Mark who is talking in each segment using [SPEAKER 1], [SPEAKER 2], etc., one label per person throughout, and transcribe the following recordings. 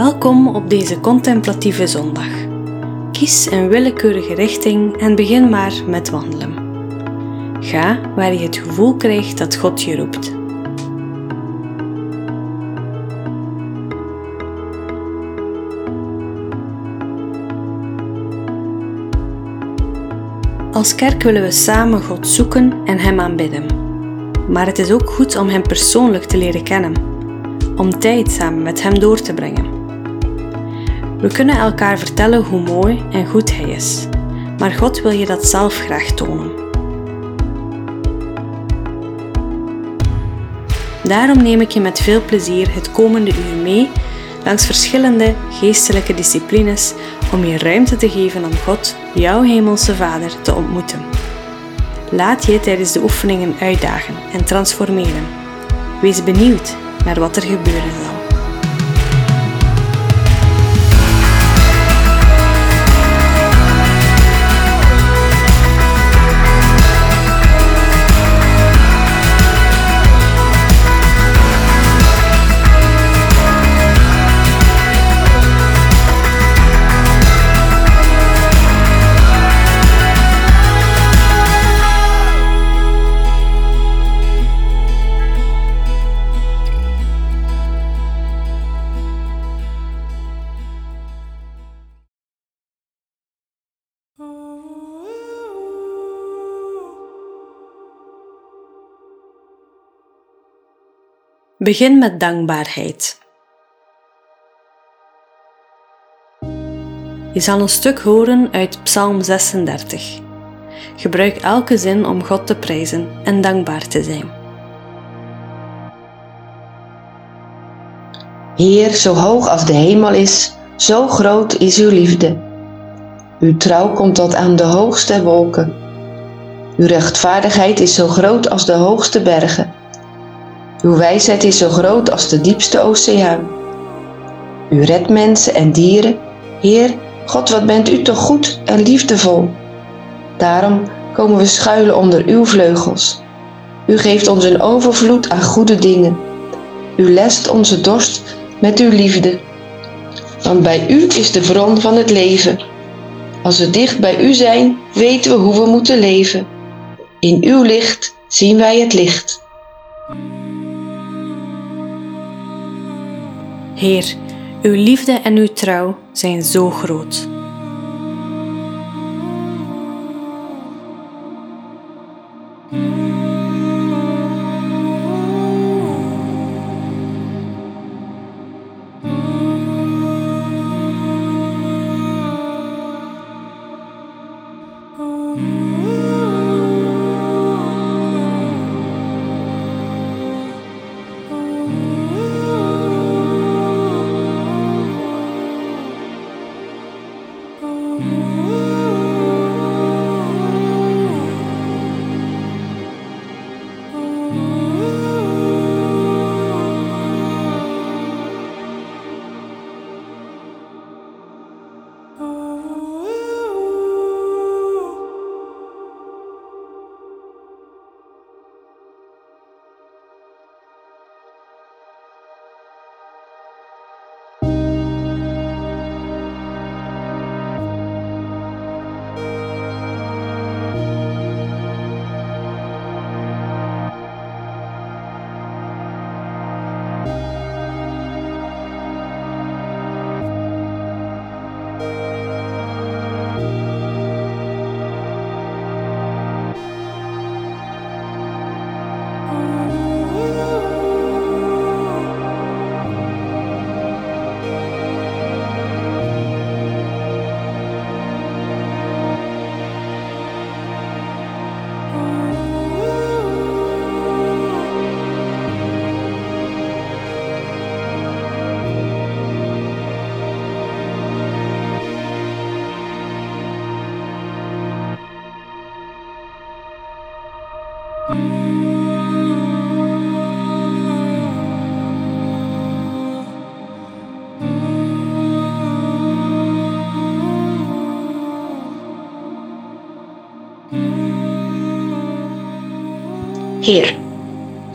[SPEAKER 1] Welkom op deze contemplatieve zondag. Kies een willekeurige richting en begin maar met wandelen. Ga waar je het gevoel krijgt dat God je roept. Als kerk willen we samen God zoeken en Hem aanbidden. Maar het is ook goed om Hem persoonlijk te leren kennen, om tijd samen met Hem door te brengen. We kunnen elkaar vertellen hoe mooi en goed Hij is, maar God wil je dat zelf graag tonen. Daarom neem ik je met veel plezier het komende uur mee langs verschillende geestelijke disciplines om je ruimte te geven om God, jouw Hemelse Vader, te ontmoeten. Laat je tijdens de oefeningen uitdagen en transformeren. Wees benieuwd naar wat er gebeuren zal. Begin met dankbaarheid. Je zal een stuk horen uit Psalm 36. Gebruik elke zin om God te prijzen en dankbaar te zijn.
[SPEAKER 2] Heer, zo hoog als de hemel is, zo groot is uw liefde. Uw trouw komt tot aan de hoogste wolken. Uw rechtvaardigheid is zo groot als de hoogste bergen. Uw wijsheid is zo groot als de diepste oceaan. U redt mensen en dieren. Heer, God, wat bent u toch goed en liefdevol. Daarom komen we schuilen onder uw vleugels. U geeft ons een overvloed aan goede dingen. U lest onze dorst met uw liefde. Want bij u is de bron van het leven. Als we dicht bij u zijn, weten we hoe we moeten leven. In uw licht zien wij het licht.
[SPEAKER 1] Heer, uw liefde en uw trouw zijn zo groot.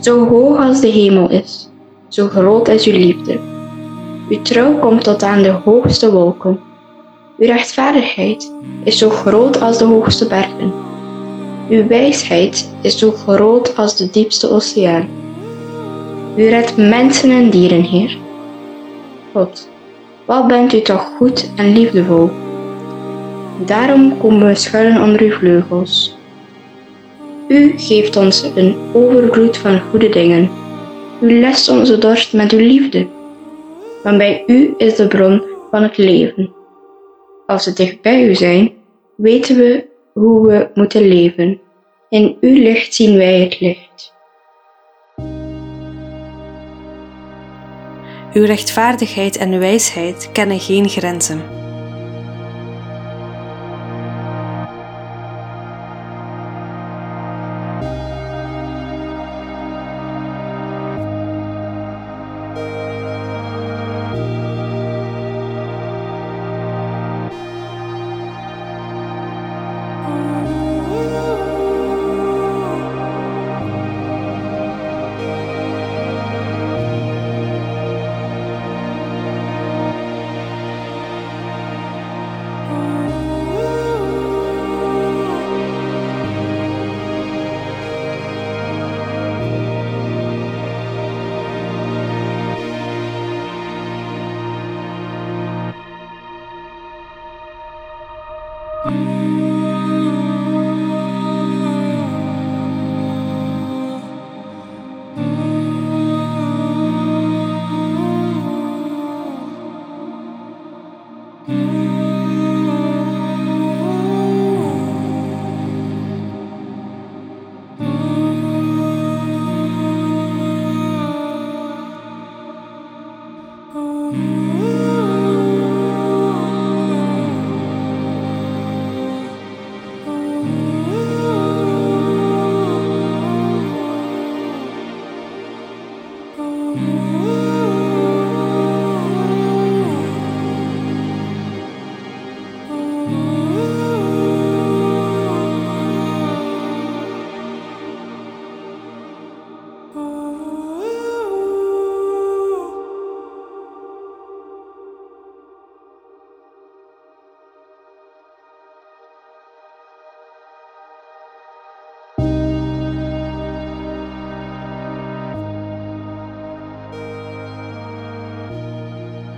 [SPEAKER 3] Zo hoog als de hemel is, zo groot is uw liefde. Uw trouw komt tot aan de hoogste wolken. Uw rechtvaardigheid is zo groot als de hoogste bergen. Uw wijsheid is zo groot als de diepste oceaan. U redt mensen en dieren, Heer. God, wat bent u toch goed en liefdevol. Daarom komen we schuilen onder uw vleugels. U geeft ons een overvloed van goede dingen. U lest onze dorst met uw liefde. Want bij u is de bron van het leven. Als we dicht bij u zijn, weten we hoe we moeten leven. In uw licht zien wij het licht.
[SPEAKER 1] Uw rechtvaardigheid en wijsheid kennen geen grenzen.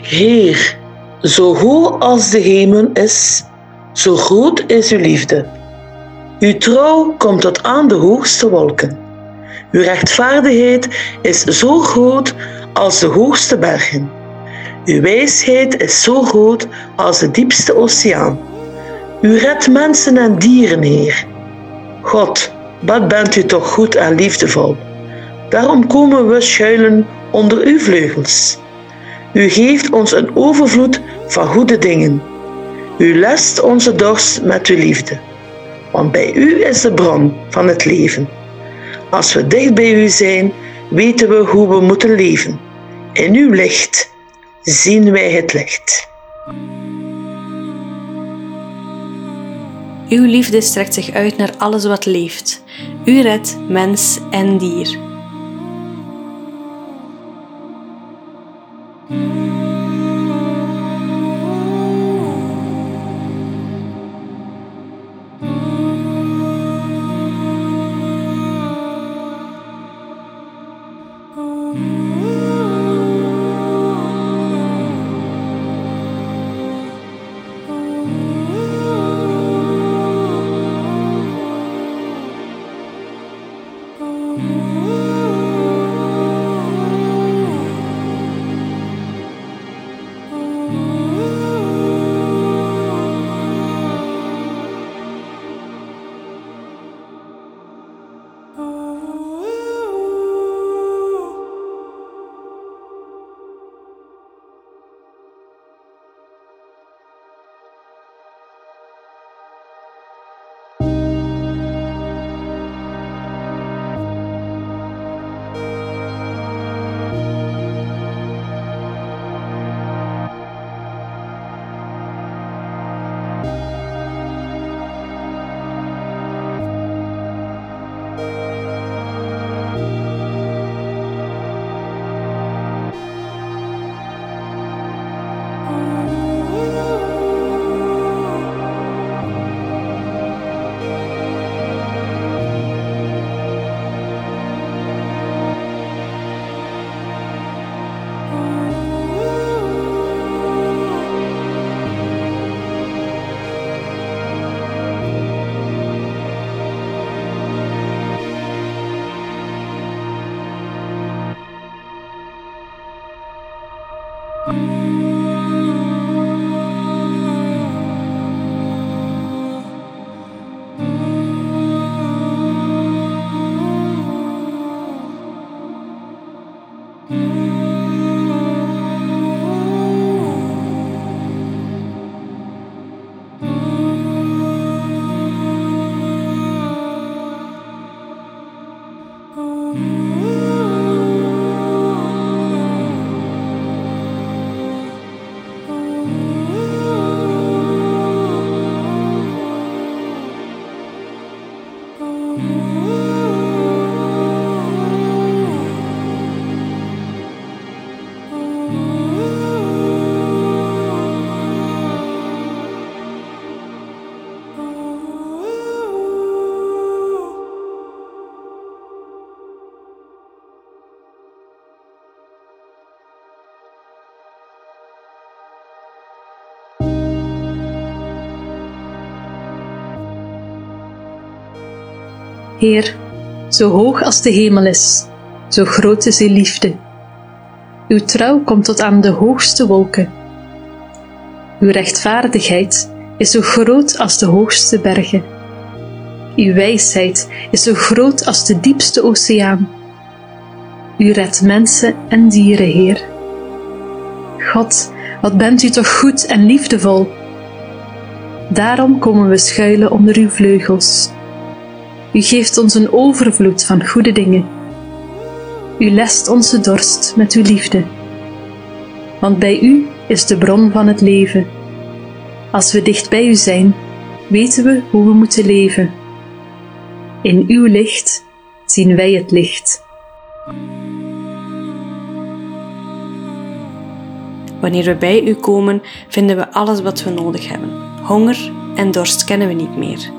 [SPEAKER 4] Heer, zo hoog als de hemel is, zo groot is uw liefde. Uw trouw komt tot aan de hoogste wolken. Uw rechtvaardigheid is zo groot als de hoogste bergen. Uw wijsheid is zo groot als de diepste oceaan. U redt mensen en dieren, Heer. God, wat bent u toch goed en liefdevol. Daarom komen we schuilen onder uw vleugels. U geeft ons een overvloed van goede dingen. U lest onze dorst met uw liefde. Want bij u is de bron van het leven. Als we dicht bij u zijn, weten we hoe we moeten leven. In uw licht zien wij het licht.
[SPEAKER 1] Uw liefde strekt zich uit naar alles wat leeft. U redt mens en dier.
[SPEAKER 5] Mm-hmm. Heer, zo hoog als de hemel is, zo groot is uw liefde. Uw trouw komt tot aan de hoogste wolken. Uw rechtvaardigheid is zo groot als de hoogste bergen. Uw wijsheid is zo groot als de diepste oceaan. U redt mensen en dieren, Heer. God, wat bent u toch goed en liefdevol? Daarom komen we schuilen onder uw vleugels. U geeft ons een overvloed van goede dingen. U lest onze dorst met uw liefde. Want bij u is de bron van het leven. Als we dicht bij u zijn, weten we hoe we moeten leven. In uw licht zien wij het licht.
[SPEAKER 1] Wanneer we bij u komen, vinden we alles wat we nodig hebben. Honger en dorst kennen we niet meer.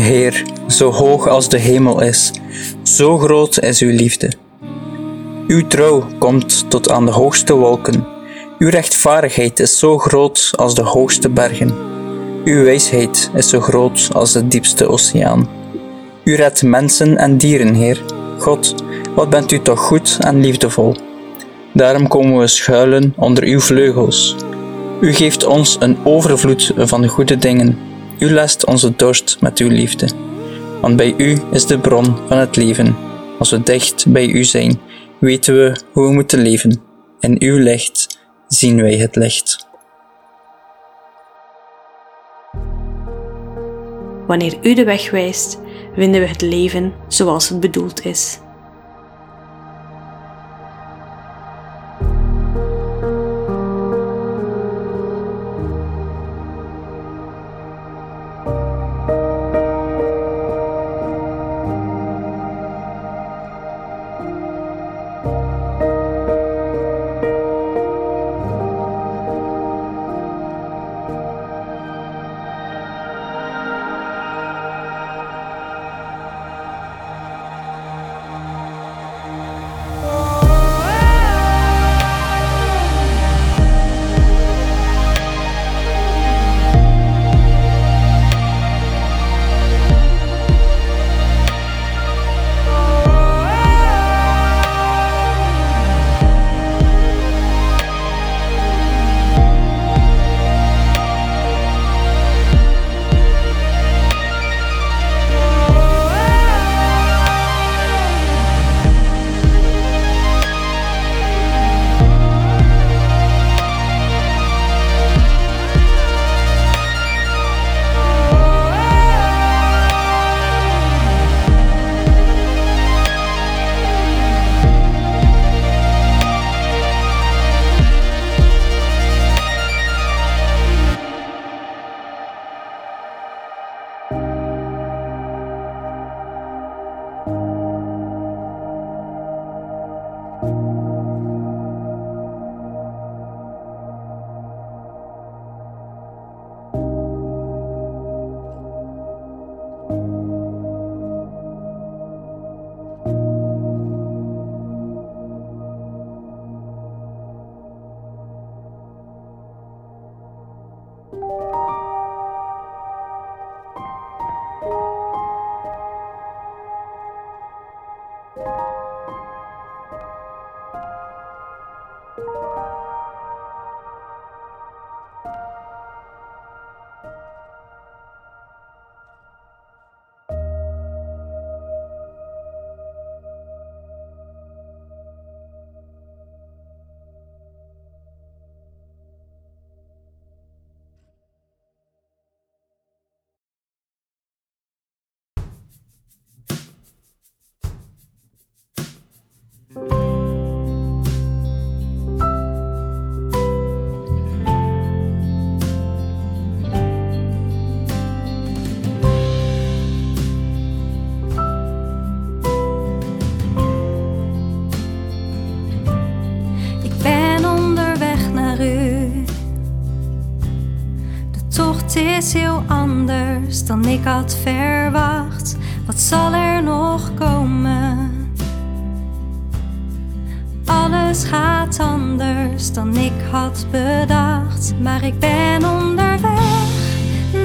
[SPEAKER 6] Heer, zo hoog als de hemel is, zo groot is uw liefde. Uw trouw komt tot aan de hoogste wolken. Uw rechtvaardigheid is zo groot als de hoogste bergen. Uw wijsheid is zo groot als de diepste oceaan. U redt mensen en dieren, Heer. God, wat bent u toch goed en liefdevol. Daarom komen we schuilen onder uw vleugels. U geeft ons een overvloed van goede dingen u lest onze dorst met uw liefde. Want bij u is de bron van het leven. Als we dicht bij u zijn, weten we hoe we moeten leven. In uw licht zien wij het licht.
[SPEAKER 1] Wanneer u de weg wijst, vinden we het leven zoals het bedoeld is.
[SPEAKER 7] is dan ik had verwacht. Wat zal er nog komen? Alles gaat anders dan ik had bedacht, maar ik ben onderweg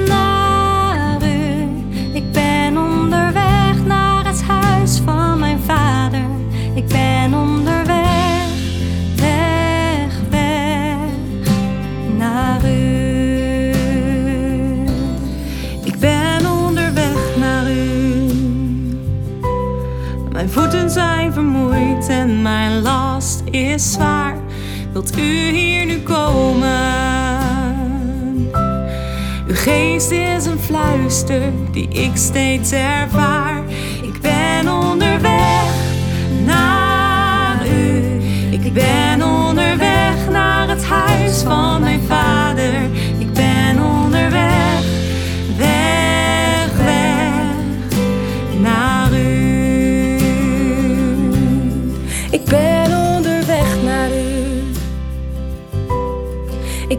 [SPEAKER 7] naar u. Ik ben onderweg
[SPEAKER 8] en mijn last is zwaar. Wilt u hier nu komen? Uw geest is een fluister die ik steeds ervaar.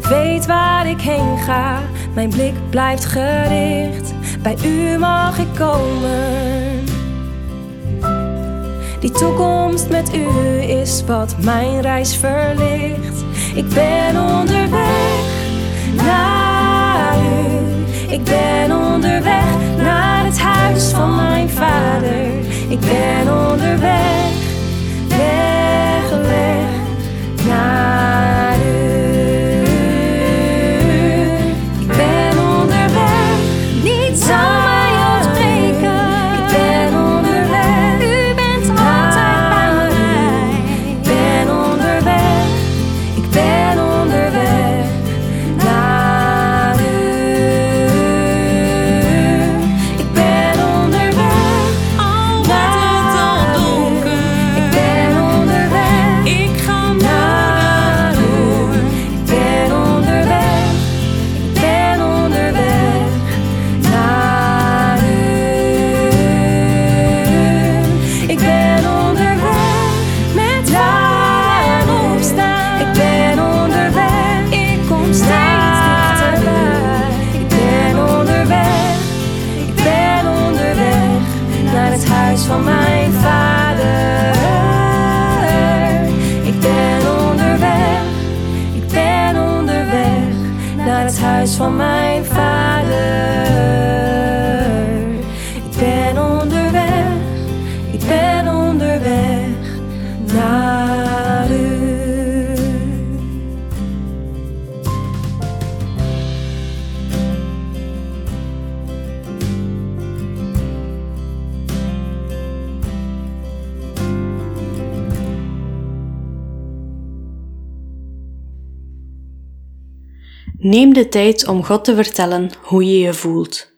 [SPEAKER 7] Weet waar ik heen ga. Mijn blik blijft gericht. Bij u mag ik komen. Die toekomst met u is wat mijn reis verlicht. Ik ben onderweg naar u. Ik ben onderweg naar het huis van mijn vader. Ik ben onderweg,
[SPEAKER 1] Neem de tijd om God te vertellen hoe je je voelt.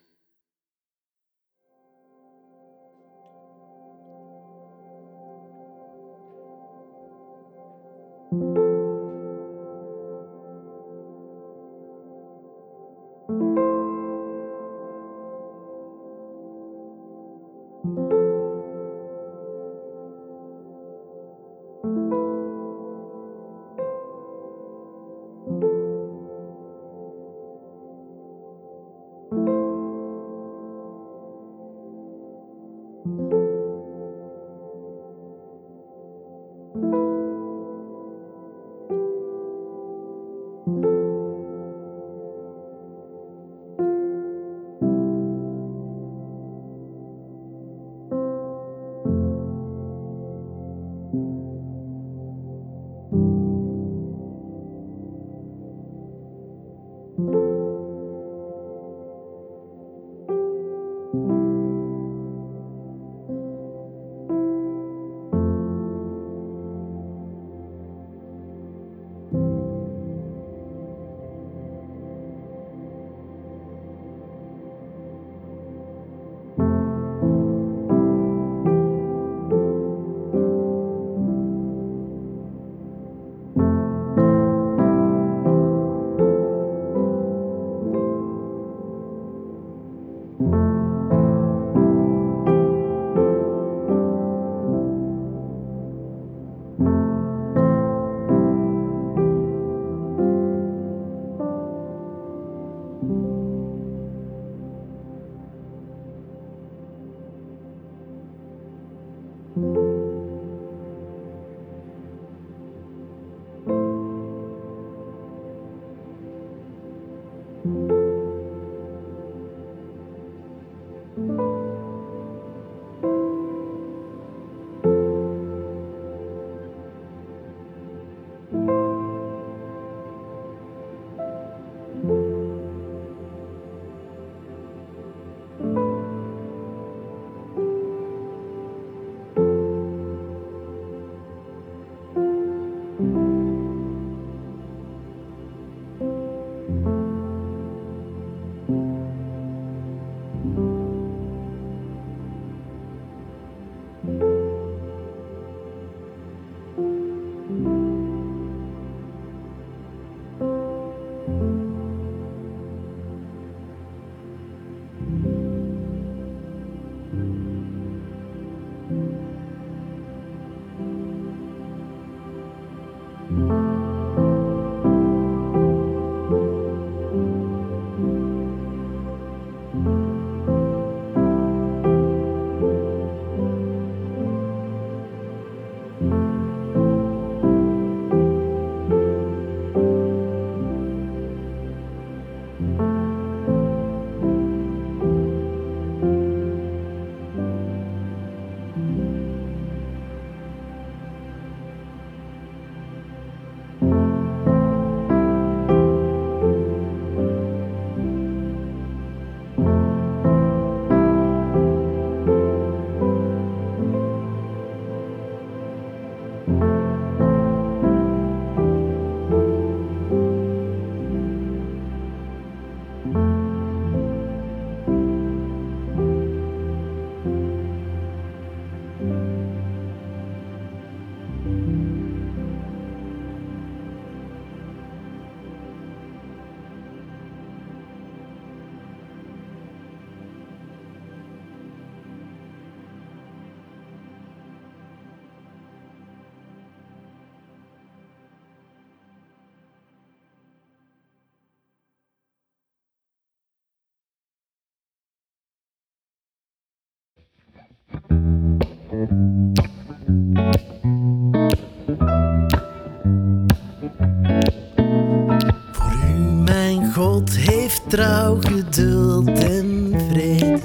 [SPEAKER 9] God heeft trouw, geduld en vrede.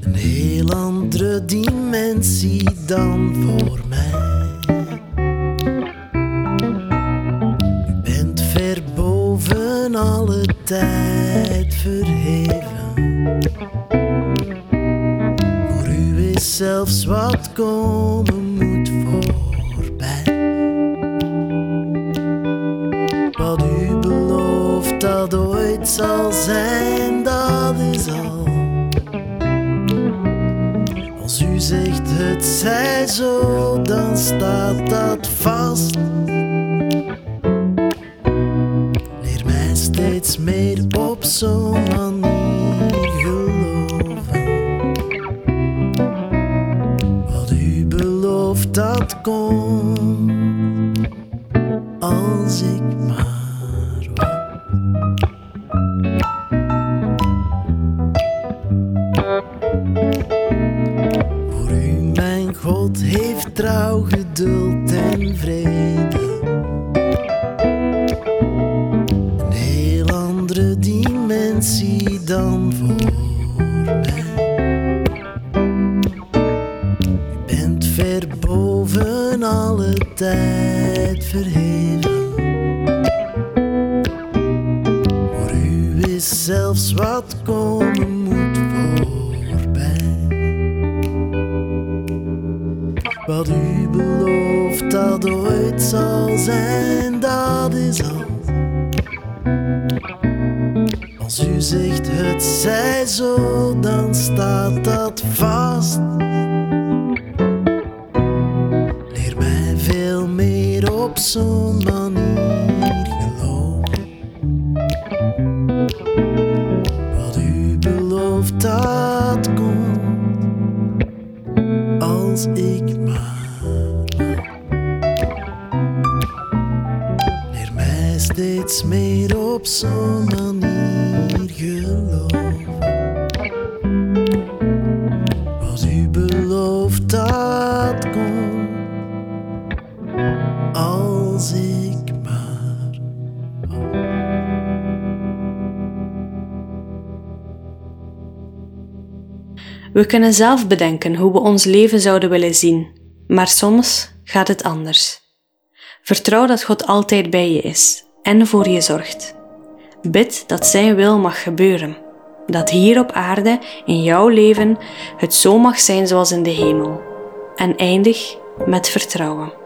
[SPEAKER 9] Een heel andere dimensie dan voor. het zij zo, dan staat dat vast. Leer mij veel meer op zo'n manier geloof. Wat u belooft, dat komt als ik maar. Leer mij steeds meer op zo'n.
[SPEAKER 1] We kunnen zelf bedenken hoe we ons leven zouden willen zien, maar soms gaat het anders. Vertrouw dat God altijd bij je is en voor je zorgt. Bid dat Zijn wil mag gebeuren, dat hier op aarde in jouw leven het zo mag zijn zoals in de hemel. En eindig met vertrouwen.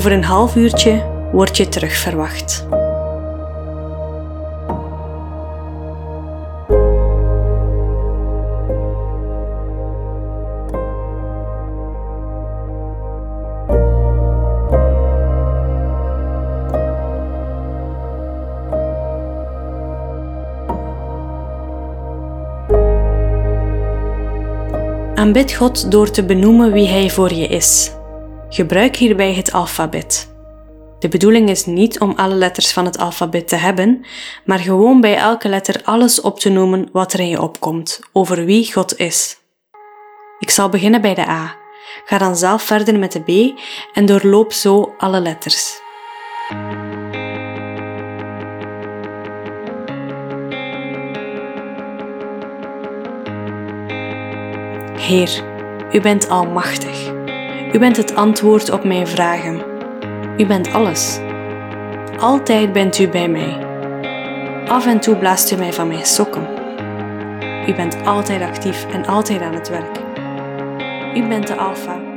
[SPEAKER 1] Over een half uurtje word je terug verwacht. Aanbid God door te benoemen wie Hij voor je is. Gebruik hierbij het alfabet. De bedoeling is niet om alle letters van het alfabet te hebben, maar gewoon bij elke letter alles op te noemen wat er in je opkomt over wie God is. Ik zal beginnen bij de A. Ga dan zelf verder met de B en doorloop zo alle letters. Heer, u bent almachtig. U bent het antwoord op mijn vragen. U bent alles. Altijd bent u bij mij. Af en toe blaast u mij van mijn sokken. U bent altijd actief en altijd aan het werk. U bent de Alpha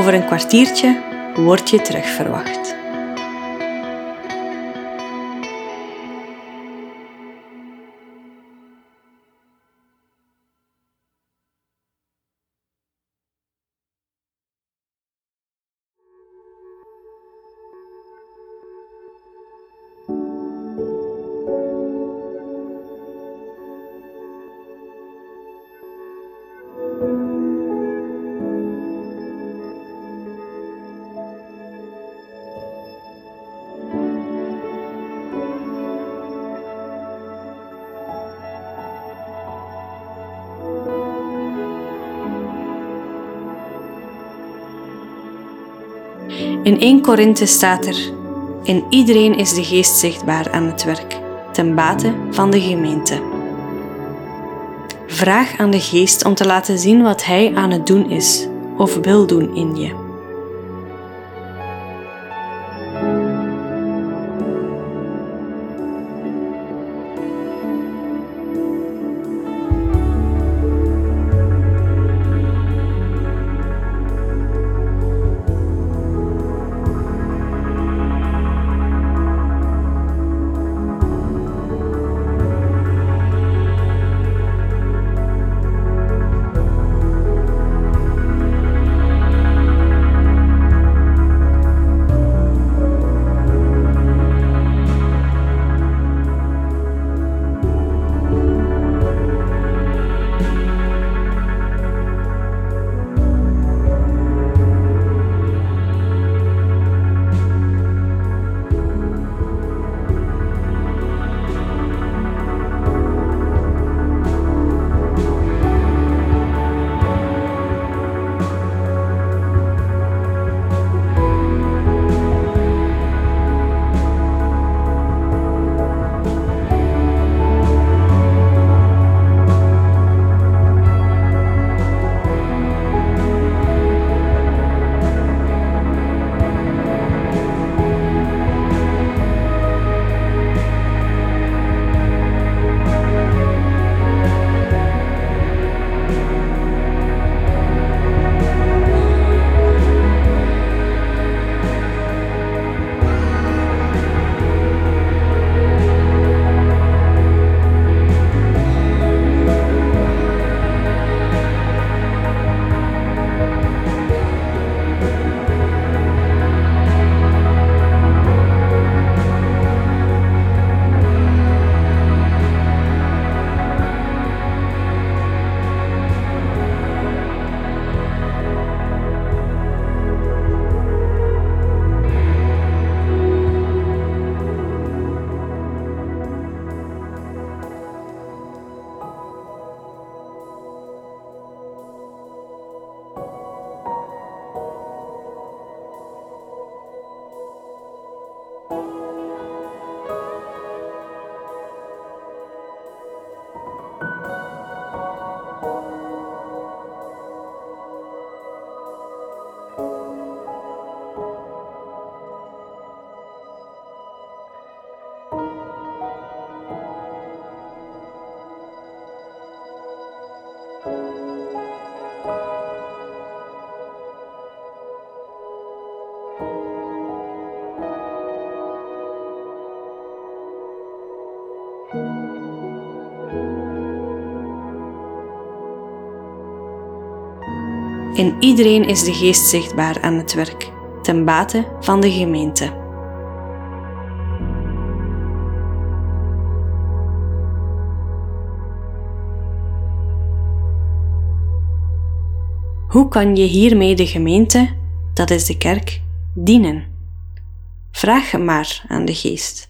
[SPEAKER 1] Over een kwartiertje word je terug verwacht. In 1 Korinthe staat er: In iedereen is de geest zichtbaar aan het werk, ten bate van de gemeente. Vraag aan de geest om te laten zien wat hij aan het doen is of wil doen in je. In iedereen is de geest zichtbaar aan het werk, ten bate van de gemeente. Hoe kan je hiermee de gemeente, dat is de kerk, dienen? Vraag maar aan de geest.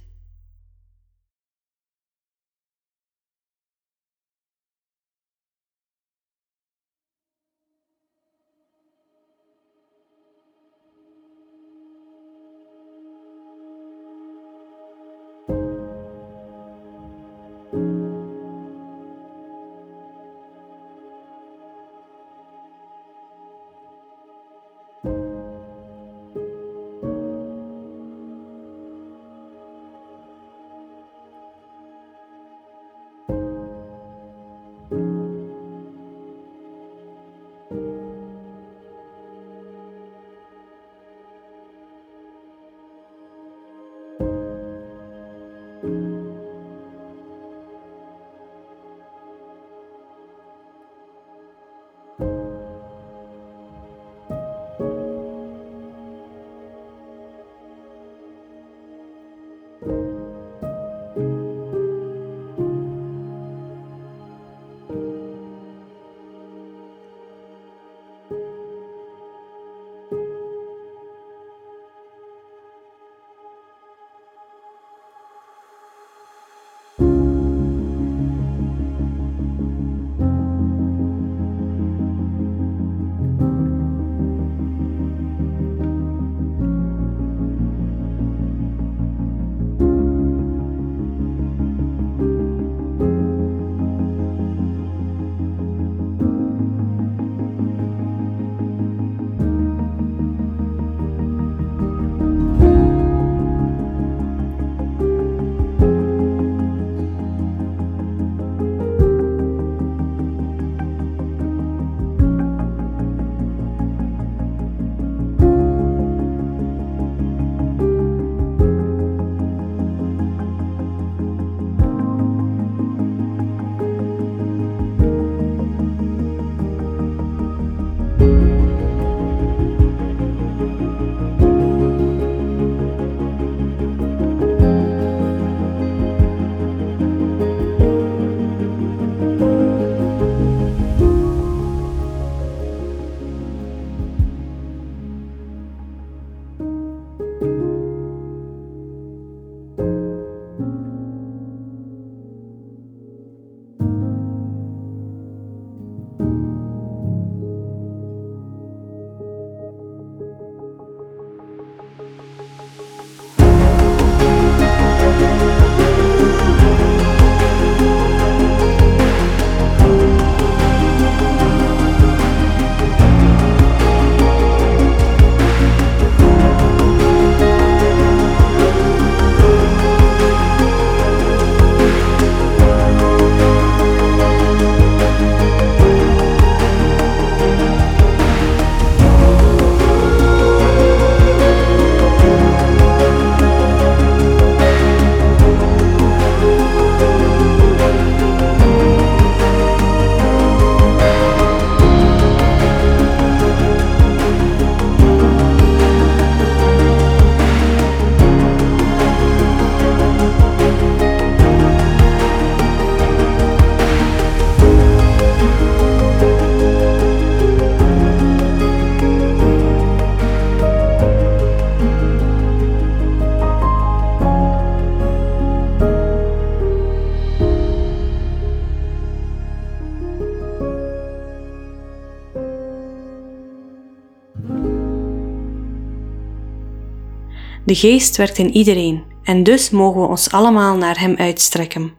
[SPEAKER 1] De geest werkt in iedereen en dus mogen we ons allemaal naar Hem uitstrekken.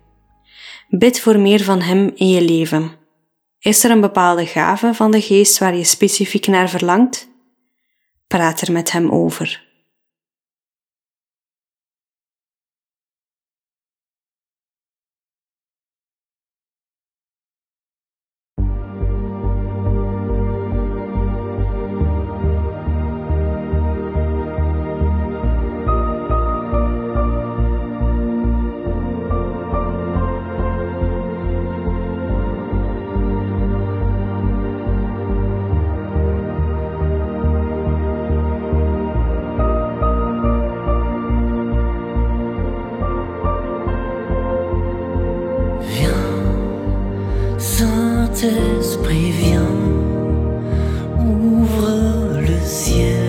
[SPEAKER 1] Bid voor meer van Hem in je leven. Is er een bepaalde gave van de geest waar je specifiek naar verlangt? Praat er met Hem over.
[SPEAKER 10] Saint-Esprit, viens, ouvre le ciel,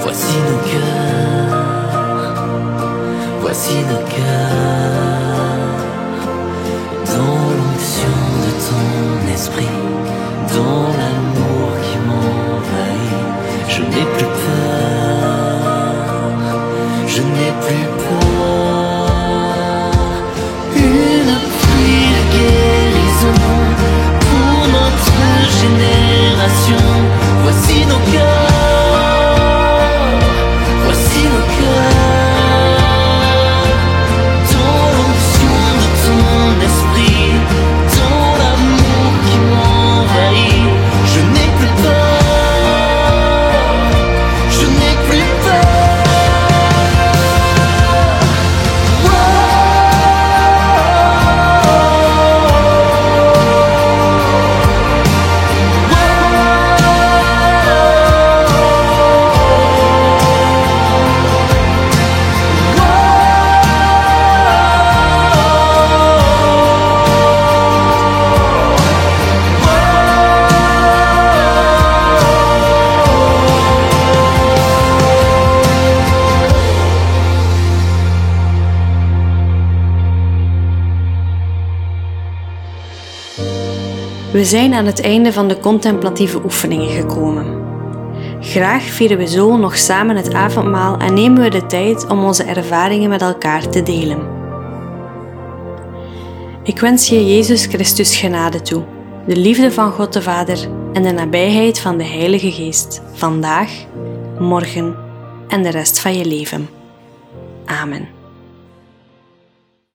[SPEAKER 10] Voici nos cœurs, voici nos cœurs.
[SPEAKER 1] We zijn aan het einde van de contemplatieve oefeningen gekomen. Graag vieren we zo nog samen het avondmaal en nemen we de tijd om onze ervaringen met elkaar te delen. Ik wens je Jezus Christus genade toe, de liefde van God de Vader en de nabijheid van de Heilige Geest, vandaag, morgen en de rest van je leven. Amen.